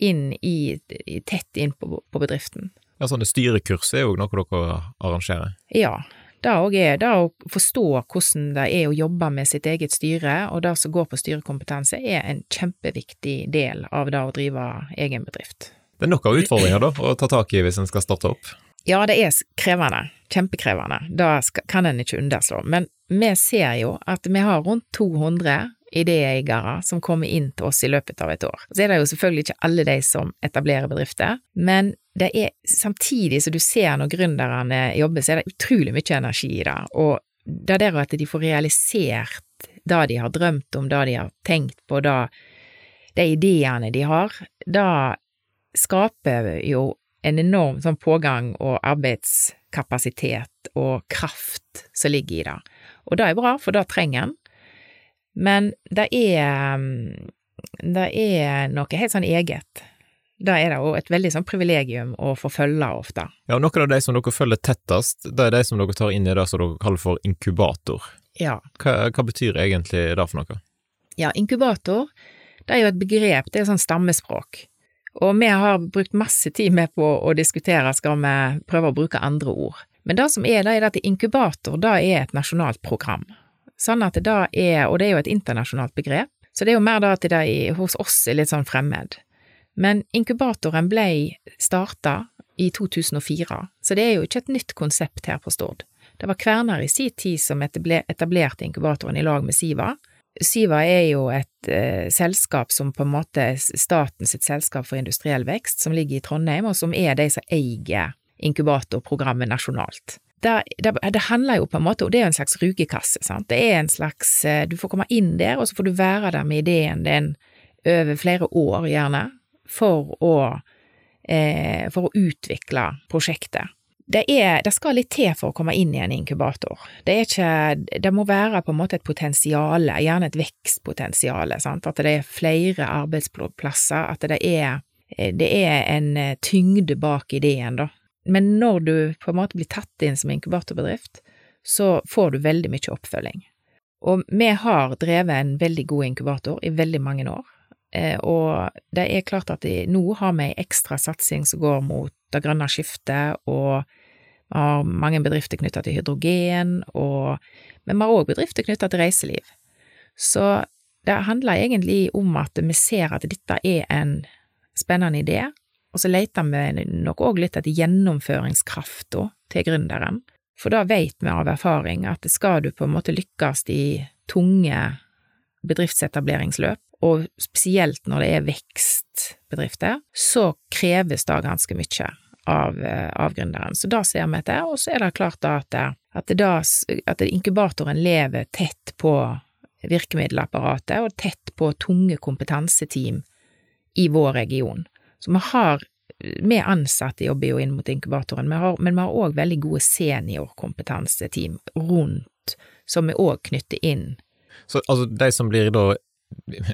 inn i, tett inn på, på bedriften. Ja, sånne styrekurs er jo noe dere arrangerer? Ja, det òg er det å forstå hvordan det er å jobbe med sitt eget styre, og det som går på styrekompetanse, er en kjempeviktig del av det å drive egen bedrift. Det er av utfordringer da, å ta tak i hvis en skal starte opp? Ja, det er krevende. Kjempekrevende. Da kan en ikke underslå. Men vi ser jo at vi har rundt 200 idéeiere som kommer inn til oss i løpet av et år. Så er det jo selvfølgelig ikke alle de som etablerer bedrifter, men det er samtidig som du ser når gründerne jobber, så er det utrolig mye energi i det. Og det der at de får realisert det de har drømt om, det de har tenkt på, det, de ideene de har, da skaper jo en enorm sånn pågang og arbeidskapasitet og kraft som ligger i det. Og det er bra, for det trenger en. Men det er det er noe helt sånn eget. Det er det jo et veldig sånn privilegium å få følge ofte. Ja, og noen av de som dere følger tettest, det er de som dere tar inn i det som dere kaller for inkubator. Ja. Hva, hva betyr egentlig det for noe? Ja, inkubator, det er jo et begrep, det er sånn stammespråk. Og vi har brukt masse tid med på å diskutere, skal vi prøve å bruke andre ord. Men det som er, det er at inkubator, det er et nasjonalt program. Sånn at det da er, og det er jo et internasjonalt begrep, så det er jo mer da at det er, hos oss er litt sånn fremmed. Men inkubatoren ble starta i 2004, så det er jo ikke et nytt konsept her på Stord. Det var Kverner i sin tid som etablerte inkubatoren i lag med Siva, Syva er jo et eh, selskap som på en måte er statens selskap for industriell vekst, som ligger i Trondheim, og som er de som eier inkubatorprogrammet nasjonalt. Det, det, det, handler jo på en måte, og det er jo en slags rugekasse, sant. Det er en slags eh, Du får komme inn der, og så får du være der med ideen din over flere år, gjerne, for å, eh, for å utvikle prosjektet det, er, det skal litt til for å komme inn i en inkubator. Det ikke Det må være på en måte et potensial, gjerne et vekstpotensial, at det er flere arbeidsplasser, at det er, det er en tyngde bak ideen, da. Men når du på en måte blir tatt inn som inkubatorbedrift, så får du veldig mye oppfølging. Og vi har drevet en veldig god inkubator i veldig mange år, Eh, og det er klart at nå har vi ei ekstra satsing som går mot det grønne skiftet, og vi har mange bedrifter knytta til hydrogen, og, men vi har òg bedrifter knytta til reiseliv. Så det handler egentlig om at vi ser at dette er en spennende idé, og så leter vi nok òg litt etter gjennomføringskrafta til gründeren. For da vet vi av erfaring at skal du på en måte lykkes i tunge bedriftsetableringsløp, og spesielt når det er vekstbedrifter, så kreves det ganske mye av, av gründeren. Så da ser vi etter, og så er det klart at, at, da, at inkubatoren lever tett på virkemiddelapparatet og tett på tunge kompetanseteam i vår region. Så vi har vi ansatte jobber jo inn mot inkubatoren, men vi har òg veldig gode seniorkompetanseteam rundt, som vi òg knytter inn. Så altså, de som blir da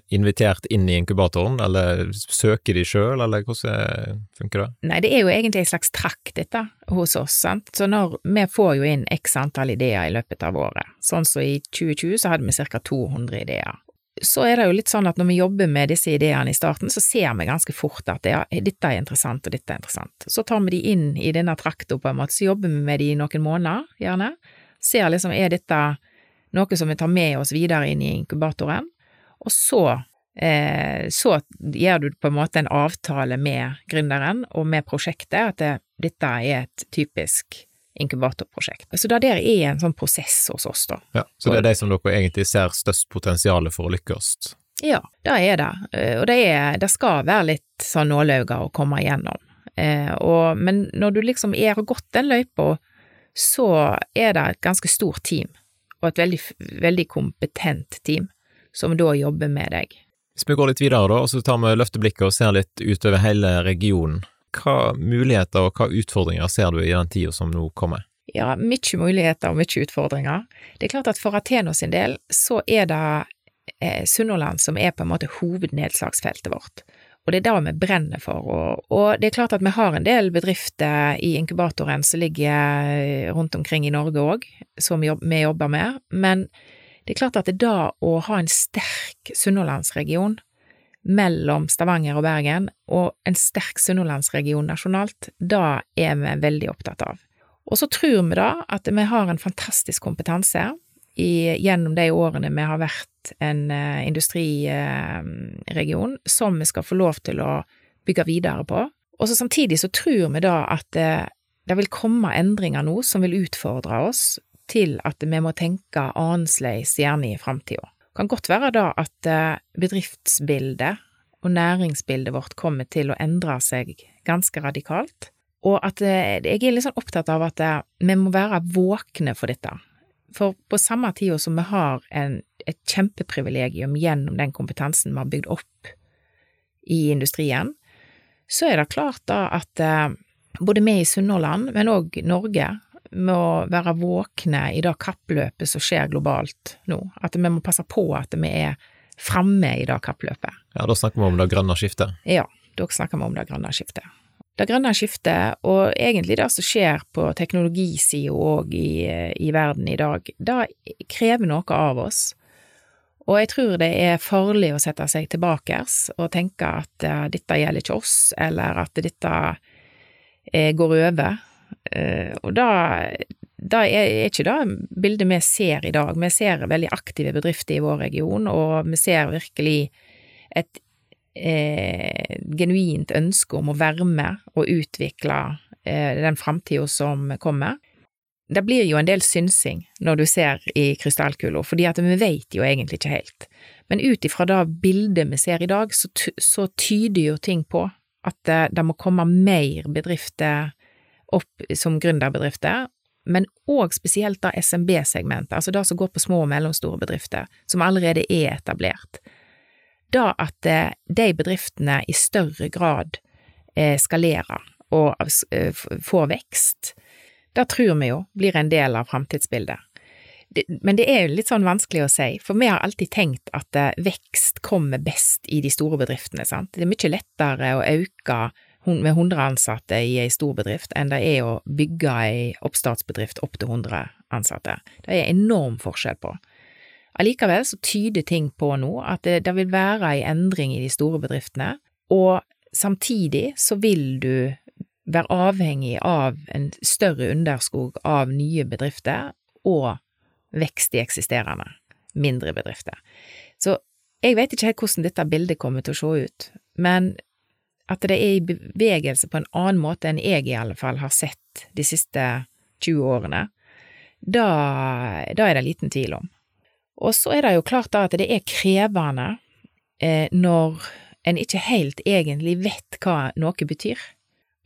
invitert inn i inkubatoren, eller søker de sjøl, eller hvordan funker det? Nei, det er jo egentlig en slags trakk, dette, hos oss, sant. Så når vi får jo inn x antall ideer i løpet av året, sånn som så i 2020 så hadde vi ca. 200 ideer. Så er det jo litt sånn at når vi jobber med disse ideene i starten, så ser vi ganske fort at ja, dette er interessant, og dette er interessant. Så tar vi de inn i denne trakta på en måte, så jobber vi med de i noen måneder, gjerne. Ser liksom, er dette noe som vi tar med oss videre inn i inkubatoren? Og så, eh, så gjør du på en måte en avtale med gründeren og med prosjektet, at det, dette er et typisk inkubatorprosjekt. Så det der er en sånn prosess hos oss, da. Ja, Så det er de som dere egentlig ser størst potensial for å lykkes? Ja, det er det. Eh, og det, er, det skal være litt sånn nålauger å komme igjennom. Eh, og, men når du liksom er gått den løypa, så er det et ganske stort team, og et veldig, veldig kompetent team som da jobber med deg. Hvis vi går litt videre, da, og så tar vi løfteblikket og ser litt utover hele regionen. Hva muligheter og hva utfordringer ser du i den tida som nå kommer? Ja, mye muligheter og mye utfordringer. Det er klart at for Ateno sin del så er det eh, Sunnhordland som er på en måte hovednedslagsfeltet vårt. Og det er det vi brenner for. Og, og, det er klart at vi har en del bedrifter i inkubatoren som ligger eh, rundt omkring i Norge òg, som vi jobber med. Men det er klart at det da å ha en sterk sunnhordlandsregion mellom Stavanger og Bergen, og en sterk sunnhordlandsregion nasjonalt, da er vi veldig opptatt av. Og så tror vi da at vi har en fantastisk kompetanse i, gjennom de årene vi har vært en uh, industriregion, uh, som vi skal få lov til å bygge videre på. Og så samtidig så tror vi da at uh, det vil komme endringer nå som vil utfordre oss til at vi må tenke annerledes gjerne i framtida. Det kan godt være da at eh, bedriftsbildet og næringsbildet vårt kommer til å endre seg ganske radikalt, og at eh, jeg er litt sånn opptatt av at eh, vi må være våkne for dette. For på samme tid som vi har en, et kjempeprivilegium gjennom den kompetansen vi har bygd opp i industrien, så er det klart da at både vi i Sunnhordland, men òg Norge, med å være våkne i det kappløpet som skjer globalt nå. At vi må passe på at vi er framme i det kappløpet. Ja, da snakker vi om det grønne skiftet? Ja, da snakker vi om det grønne skiftet. Det grønne skiftet, og egentlig det som skjer på teknologisida òg i, i verden i dag, det krever noe av oss. Og jeg tror det er farlig å sette seg tilbake og tenke at uh, dette gjelder ikke oss, eller at dette uh, går over. Eh, og da, da er ikke det bildet vi ser i dag. Vi ser veldig aktive bedrifter i vår region, og vi ser virkelig et eh, genuint ønske om å være med og utvikle eh, den framtida som kommer. Det blir jo en del synsing når du ser i krystallkula, fordi at vi vet jo egentlig ikke helt. Men ut ifra det bildet vi ser i dag, så, så tyder jo ting på at det, det må komme mer bedrifter opp som gründerbedrifter, men òg spesielt da SMB-segmentet, altså det som går på små og mellomstore bedrifter, som allerede er etablert. Da at eh, de bedriftene i større grad eh, skalerer og eh, får vekst, det tror vi jo blir en del av framtidsbildet. Men det er jo litt sånn vanskelig å si, for vi har alltid tenkt at vekst kommer best i de store bedriftene, sant. Det er mye lettere å øke med 100 ansatte i ei stor bedrift enn det er å bygge ei oppstartsbedrift opp til 100 ansatte. Det er enorm forskjell på. Allikevel så tyder ting på nå at det, det vil være en endring i de store bedriftene, og samtidig så vil du være avhengig av en større underskog av nye bedrifter og vekst i eksisterende mindre bedrifter. Så jeg vet ikke helt hvordan dette bildet kommer til å se ut, men at det er i bevegelse på en annen måte enn jeg i alle fall har sett de siste 20 årene, da, da er det liten tvil om. Og så er det jo klart da at det er krevende eh, når en ikke helt egentlig vet hva noe betyr.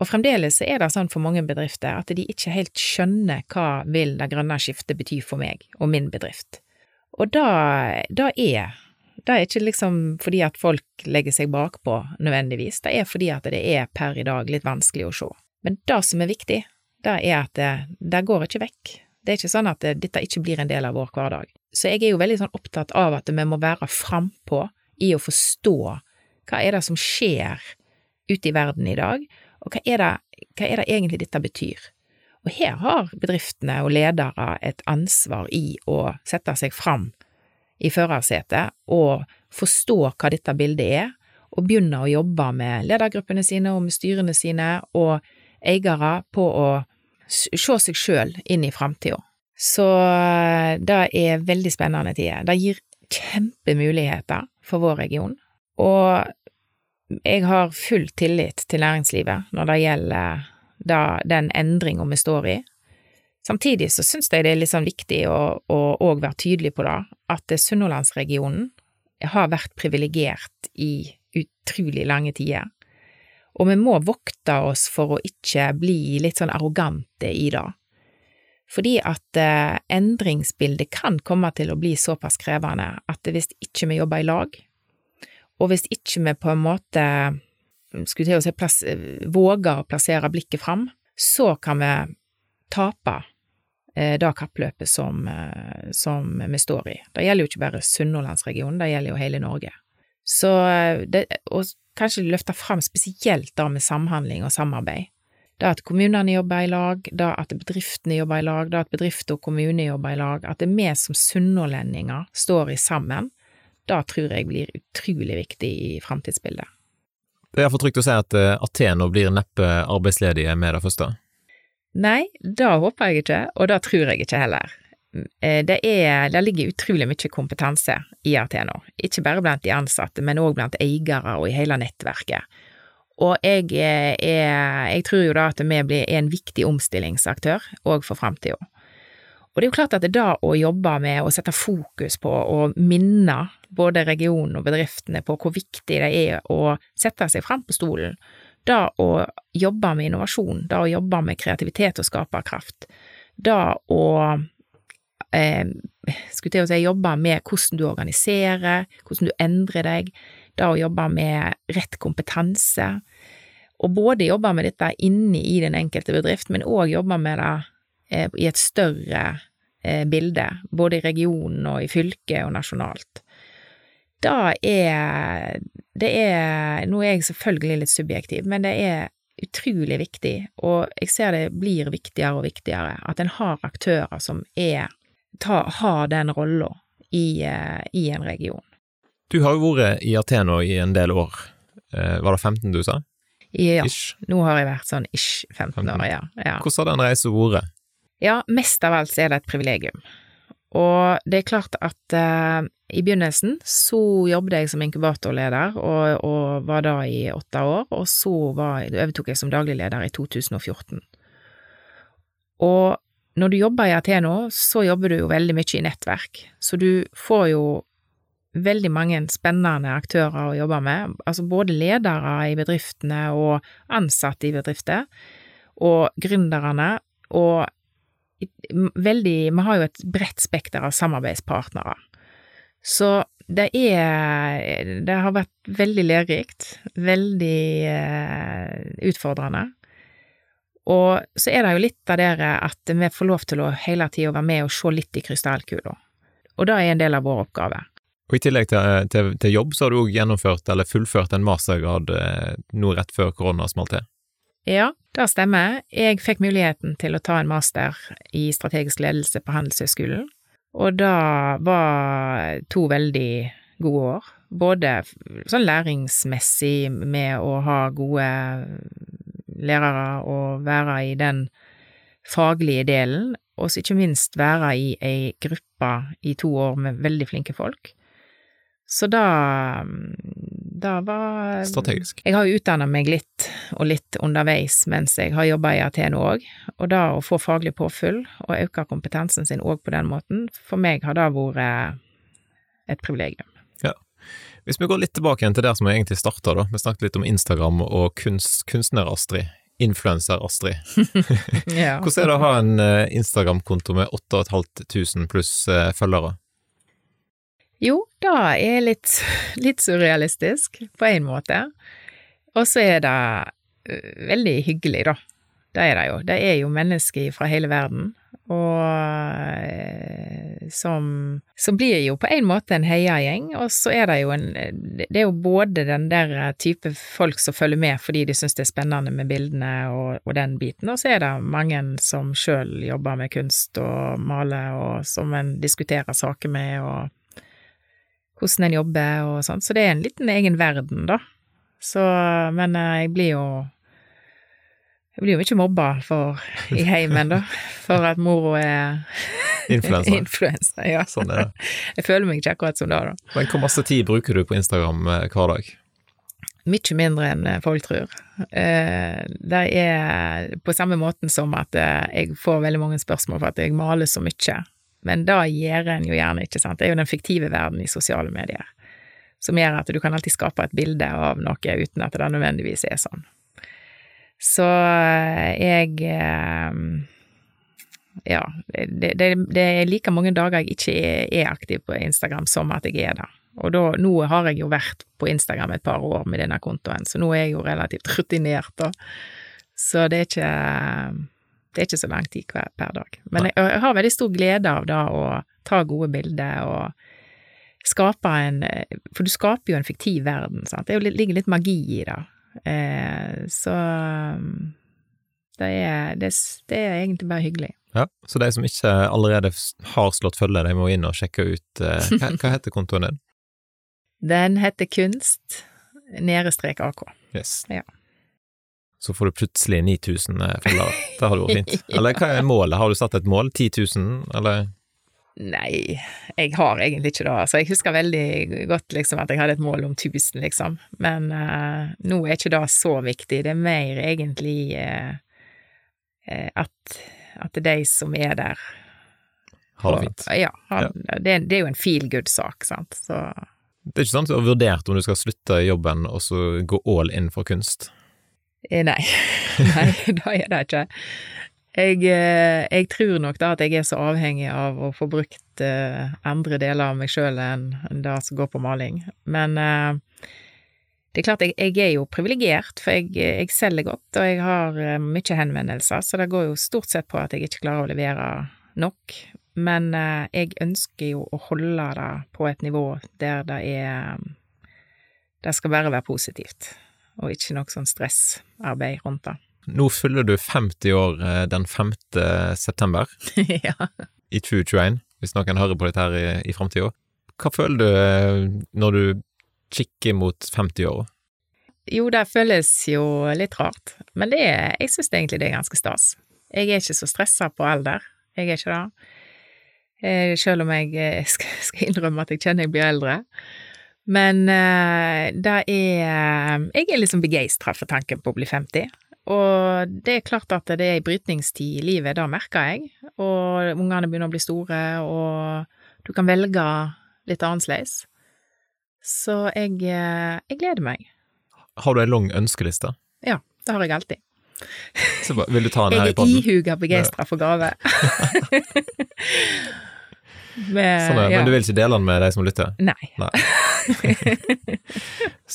Og fremdeles er det sånn for mange bedrifter at de ikke helt skjønner hva vil det grønne skiftet bety for meg og min bedrift. Og da, da er det er ikke liksom fordi at folk legger seg bakpå nødvendigvis, det er fordi at det er per i dag litt vanskelig å se. Men det som er viktig, det er at det, det går ikke vekk. Det er ikke sånn at det, dette ikke blir en del av vår hverdag. Så jeg er jo veldig sånn opptatt av at vi må være frampå i å forstå hva er det som skjer ute i verden i dag, og hva er, det, hva er det egentlig dette betyr? Og her har bedriftene og ledere et ansvar i å sette seg fram i førersetet og forstår hva dette bildet er, og begynner å jobbe med ledergruppene sine og med styrene sine og eiere på å se seg sjøl inn i framtida. Så eh, det er veldig spennende tider. Det gir kjempemuligheter for vår region, og jeg har full tillit til næringslivet når det gjelder da, den endringa vi står i. Samtidig så syns jeg det er litt sånn viktig å òg være tydelig på det, at Sunnhordlandsregionen har vært privilegert i utrolig lange tider. Og vi må vokte oss for å ikke bli litt sånn arrogante i det. Fordi at eh, endringsbildet kan komme til å bli såpass krevende at hvis ikke vi jobber i lag, og hvis ikke vi på en måte skulle til å si plass, våger å plassere blikket fram, så kan vi tape eh, det kappløpet som, eh, som, vi står i. Det gjelder jo ikke bare Sunnhordlandsregionen, det gjelder jo hele Norge. Så eh, det, og kanskje løfte fram spesielt det med samhandling og samarbeid. Det at kommunene jobber i lag, det at bedriftene jobber i lag, det at bedrifter og kommuner jobber i lag, at det vi som sunnhordlendinger står i sammen, det tror jeg blir utrolig viktig i framtidsbildet. Det er iallfall trygt å si at Ateno blir neppe arbeidsledige med det første? Nei, det håper jeg ikke, og det tror jeg ikke heller. Eh, det, er, det ligger utrolig mye kompetanse i Ateno, ikke bare blant de ansatte, men òg blant eiere og i hele nettverket. Og jeg, er, jeg tror jo da at vi blir en viktig omstillingsaktør òg for framtida. Og det er jo klart at det da å jobbe med å sette fokus på og minne både regionen og bedriftene på hvor viktig det er å sette seg fram på stolen, da å jobbe med innovasjon, da å jobbe med kreativitet og skaperkraft, det å eh, skulle til å si jobbe med hvordan du organiserer, hvordan du endrer deg, da å jobbe med rett kompetanse, og både jobbe med dette inne i den enkelte bedrift, men òg jobbe med det Eh, i et større eh, bilde, både i regionen og i fylket og nasjonalt. Da er Det er Nå er jeg selvfølgelig litt subjektiv, men det er utrolig viktig, og jeg ser det blir viktigere og viktigere, at en har aktører som er ta, har den rolla i, eh, i, en region. Du har jo vært i Ateno i en del år. Var det 15 du sa? Ja, ish. nå har jeg vært sånn ish 15, 15. år, ja. ja. Hvordan har den reisen vært? Ja, mest av alt så er det et privilegium. Og det er klart at eh, i begynnelsen så jobbet jeg som inkubatorleder, og, og var da i åtte år, og så var, overtok jeg som daglig leder i 2014. Og når du jobber i Ateno, så jobber du jo veldig mye i nettverk, så du får jo veldig mange spennende aktører å jobbe med, altså både ledere i bedriftene og ansatte i bedrifter, og gründerne, og veldig Vi har jo et bredt spekter av samarbeidspartnere. Så det er Det har vært veldig lærerikt, veldig eh, utfordrende. Og så er det jo litt av det at vi får lov til å hele tida være med og se litt i krystallkula. Og det er en del av vår oppgave. Og I tillegg til, til, til jobb, så har du òg gjennomført eller fullført en mastergrad eh, nå rett før korona smalt til? Ja, det stemmer. Jeg fikk muligheten til å ta en master i strategisk ledelse på Handelshøyskolen, Og det var to veldig gode år. Både sånn læringsmessig med å ha gode lærere og være i den faglige delen, og ikke minst være i ei gruppe i to år med veldig flinke folk. Så da da var Strategisk. Jeg har jo utdanna meg litt og litt underveis mens jeg har jobba i Ateno òg, og da å få faglig påfyll og øke kompetansen sin òg på den måten, for meg har det vært et privilegium. Ja. Hvis vi går litt tilbake igjen til der som vi egentlig starta, da. Vi snakket litt om Instagram og kunst, kunstner-Astrid. Influenser-Astrid. (laughs) Ja. Hvordan er det å ha en eh, Instagram-konto med 8500 pluss eh, følgere? Jo, det er litt, litt surrealistisk, på en måte. Og så er det veldig hyggelig, da. Det er det jo. Det er jo mennesker fra hele verden, og som, som blir jo på en måte en heiagjeng, og så er det jo en Det er jo både den der type folk som følger med fordi de syns det er spennende med bildene og, og den biten, og så er det mange som sjøl jobber med kunst og maler, og som en diskuterer saker med, og hvordan en jobber og sånn, så det er en liten egen verden, da. Så, men eh, jeg blir jo Jeg blir jo ikke mobba for, i heimen, da, (laughs) for at mora er Influenser. (laughs) influenser. Ja. Sånn er det. (laughs) Jeg føler meg ikke akkurat som det, da. Men hvor masse tid bruker du på Instagram eh, hver dag? Mye mindre enn eh, folk tror. Det er på samme måten som at jeg får veldig mange spørsmål for at jeg maler så mye. Men det gjør en jo gjerne ikke, sant. Det er jo den fiktive verden i sosiale medier. Som gjør at du kan alltid skape et bilde av noe uten at det nødvendigvis er sånn. Så eh, jeg eh, Ja, det, det, det er like mange dager jeg ikke er, aktiv på Instagram som at jeg er det. Og da, nå har jeg jo vært på Instagram et par år med denne kontoen, så nå er jeg jo relativt rutinert, da. Så det er ikke det er ikke så lang tid hver, per dag. Men jeg, jeg har veldig stor glede av da å ta gode bilder og skape en For du skaper jo en fiktiv verden, sant. Det er litt, ligger litt magi i det. Eh, så det er, det, det er egentlig bare hyggelig. Ja, Så de som ikke allerede har slått følge, de må inn og sjekke ut eh, hva, (laughs) hva heter kontoen din? Den heter Kunst nerestrek AK. Yes. Ja. Så får du plutselig 9000 eh, følgere. Det hadde vært fint. Eller hva er målet? Har du satt et mål? 10 000, eller? Nei, jeg har egentlig ikke det. Altså, jeg husker veldig godt liksom, at jeg hadde et mål om 1000, liksom. Men uh, nå er ikke det så viktig. Det er mer egentlig uh, at, at, at de som er der Har det fint. Ja. Har, Det, det er jo en feel good-sak, sant. Så Det er ikke sant at du har vurdert om du skal slutte jobben og så gå all in for kunst? Eh, nei. (laughs) nei, det er det ikke. Jeg, eh, jeg tror nok da at jeg er så avhengig av å få brukt eh, andre deler av meg sjøl enn det som går på maling. Men det er klart, jeg, jeg er jo privilegert, for jeg, jeg selger godt, og jeg har mye henvendelser, så det går jo stort sett på at jeg ikke klarer å levere nok. Men jeg ønsker jo å holde det på et nivå der det er Det skal bare være positivt, og ikke noe sånn stressarbeid rundt det. Nå fyller du 50 år eh, den 5. september (laughs) ja. i 2021, hvis noen hører på dette her i, i framtida. Hva føler du eh, når du kikker mot 50-åra? Jo, det føles jo litt rart, men det jeg syns egentlig det er ganske stas. Jeg er ikke så stressa på alder, jeg er ikke det. Eh, Selv om jeg (laughs) skal innrømme at jeg kjenner jeg blir eldre. Men eh, det er Jeg er liksom begeistra for tanken på å bli 50. Og det er klart at det er ei brytningstid i livet, det merker jeg. Og ungene begynner å bli store, og du kan velge litt annerledes. Så jeg, eh, jeg gleder meg. Har du ei lang ønskeliste? Ja, det har jeg alltid. Så vil du ta den her Jeg er podden? ihuga begeistra for gave. (laughs) (laughs) Med, Sånn er, ja. Men du vil ikke dele den med de som lytter? Nei. (laughs)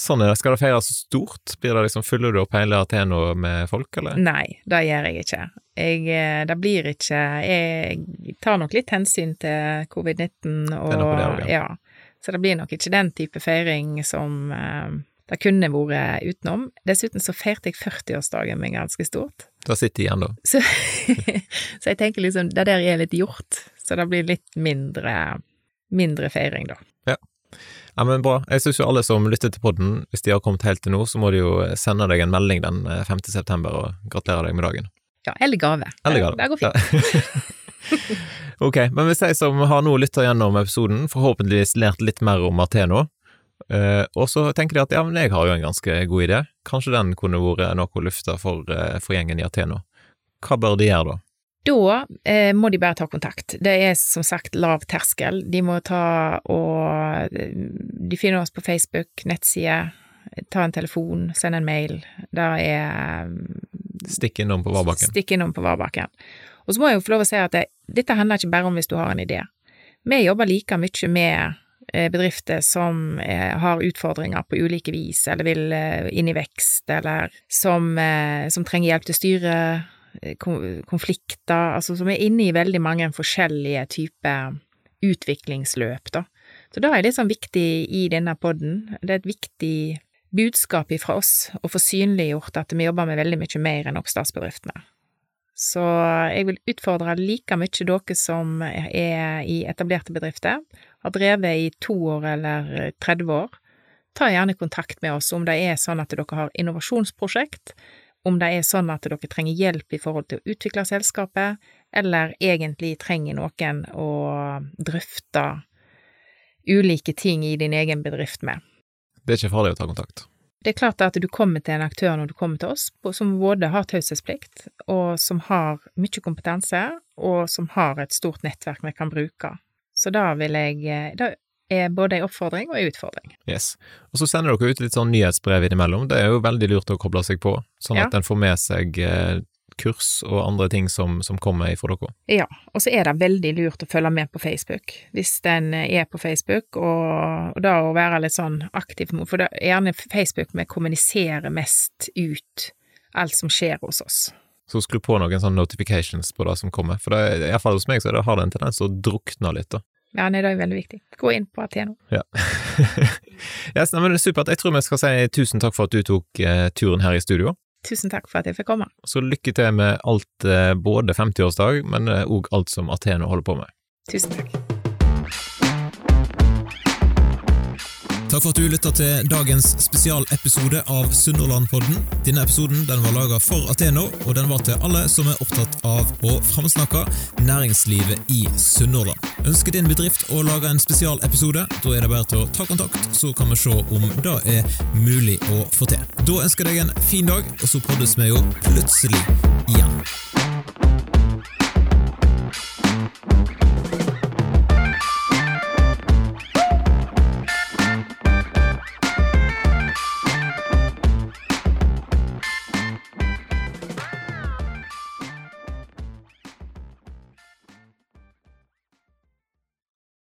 Sånn er det. Skal det feires stort? Blir det liksom, Fyller du opp hele Ateno med folk, eller? Nei, det gjør jeg ikke. Jeg, eh, det blir ikke Jeg tar nok litt hensyn til covid-19 og er også, ja. ja. Så det blir nok ikke den type feiring som eh, det kunne vært utenom. Dessuten så feirte jeg 40-årsdagen min ganske stort. Da sitter igjen, da. Så, (laughs) så jeg tenker liksom, det der er litt gjort. Så det blir litt mindre, mindre feiring, da. Ja, men bra. Jeg syns jo alle som lytter til podden, hvis de har kommet helt til nå, så må de jo sende deg en melding den 5. september og gratulere deg med dagen. Ja, eller gave. Eller gave. Det går fint. Ja. (laughs) ok, men hvis jeg som har nå lytta gjennom episoden, forhåpentligvis lært litt mer om Ateno, eh, og så tenker de at ja, men jeg har jo en ganske god idé, kanskje den kunne vært noe å lufte for, eh, for gjengen i Ateno. Hva bør de gjøre da? Da eh, må de bare ta kontakt. Det er som sagt lav terskel. De må ta og De finner oss på Facebook, nettside. Ta en telefon, send en mail. Det er Stikk innom på Varbakken. Stikk innom på Varbakken. Og så må jeg jo få lov å si at det, dette handler ikke bare om hvis du har en idé. Vi jobber like mye med eh, bedrifter som eh, har utfordringer på ulike vis, eller vil eh, inn i vekst, eller som, eh, som trenger hjelp til å styre eh, kon- konflikter, altså som er inne i veldig mange forskjellige typer utviklingsløp, da. Så da er det sånn viktig i denne podden. Det er et viktig budskap fra oss å få synliggjort at vi jobber med veldig mye mer enn oppstartsbedriftene. Så jeg vil utfordre like mye dere som er i etablerte bedrifter, har drevet i to år eller 30 år. Ta gjerne kontakt med oss om det er sånn at dere har innovasjonsprosjekt, om det er sånn at dere trenger hjelp i forhold til å utvikle selskapet, eller egentlig trenger noen å drøfte ulike ting i din egen bedrift med. Det er ikke farlig å ta kontakt. Det er klart at du kommer til en aktør når du kommer til oss, som både har taushetsplikt, og som har mye kompetanse, og som har et stort nettverk vi kan bruke. Så da vil jeg Det er både en oppfordring og en utfordring. Yes. Og så sender dere ut litt sånn nyhetsbrev innimellom. Det er jo veldig lurt å koble seg på, sånn Ja. at en får med seg eh, kurs og andre ting som, som kommer ifra dere. Ja, og så er det veldig lurt å følge med på Facebook, hvis den er på Facebook, og, og da å være litt sånn aktiv, for det er gjerne Facebook vi kommuniserer mest ut alt som skjer hos oss. Så skru på noen sånne notifications på det som kommer, for det, er- i hvert fall hos meg så det, har det en tendens til å drukne litt, da. Ja, nei, det er veldig viktig. Gå inn på Ateno. Ja. (laughs) yes, nei, men er supert. Jeg tror vi skal si tusen takk for at du tok eh, turen her i studio. Tusen takk for at jeg fikk komme. Så lykke til med alt, eh, både 50-årsdag, men òg alt som Ateno holder på med. Tusen takk. Takk for at du lytta til dagens spesialepisode av Sunnhordlandpodden. Denne episoden den var laga for Ateno, og den var til alle som er opptatt av å framsnakke næringslivet i Sunnhordland. Ønsker din bedrift å lage en spesialepisode? Da er det bare til å ta kontakt, så kan vi se om det er mulig å få til. Da ønsker jeg deg en fin dag, og så poddes vi jo plutselig igjen.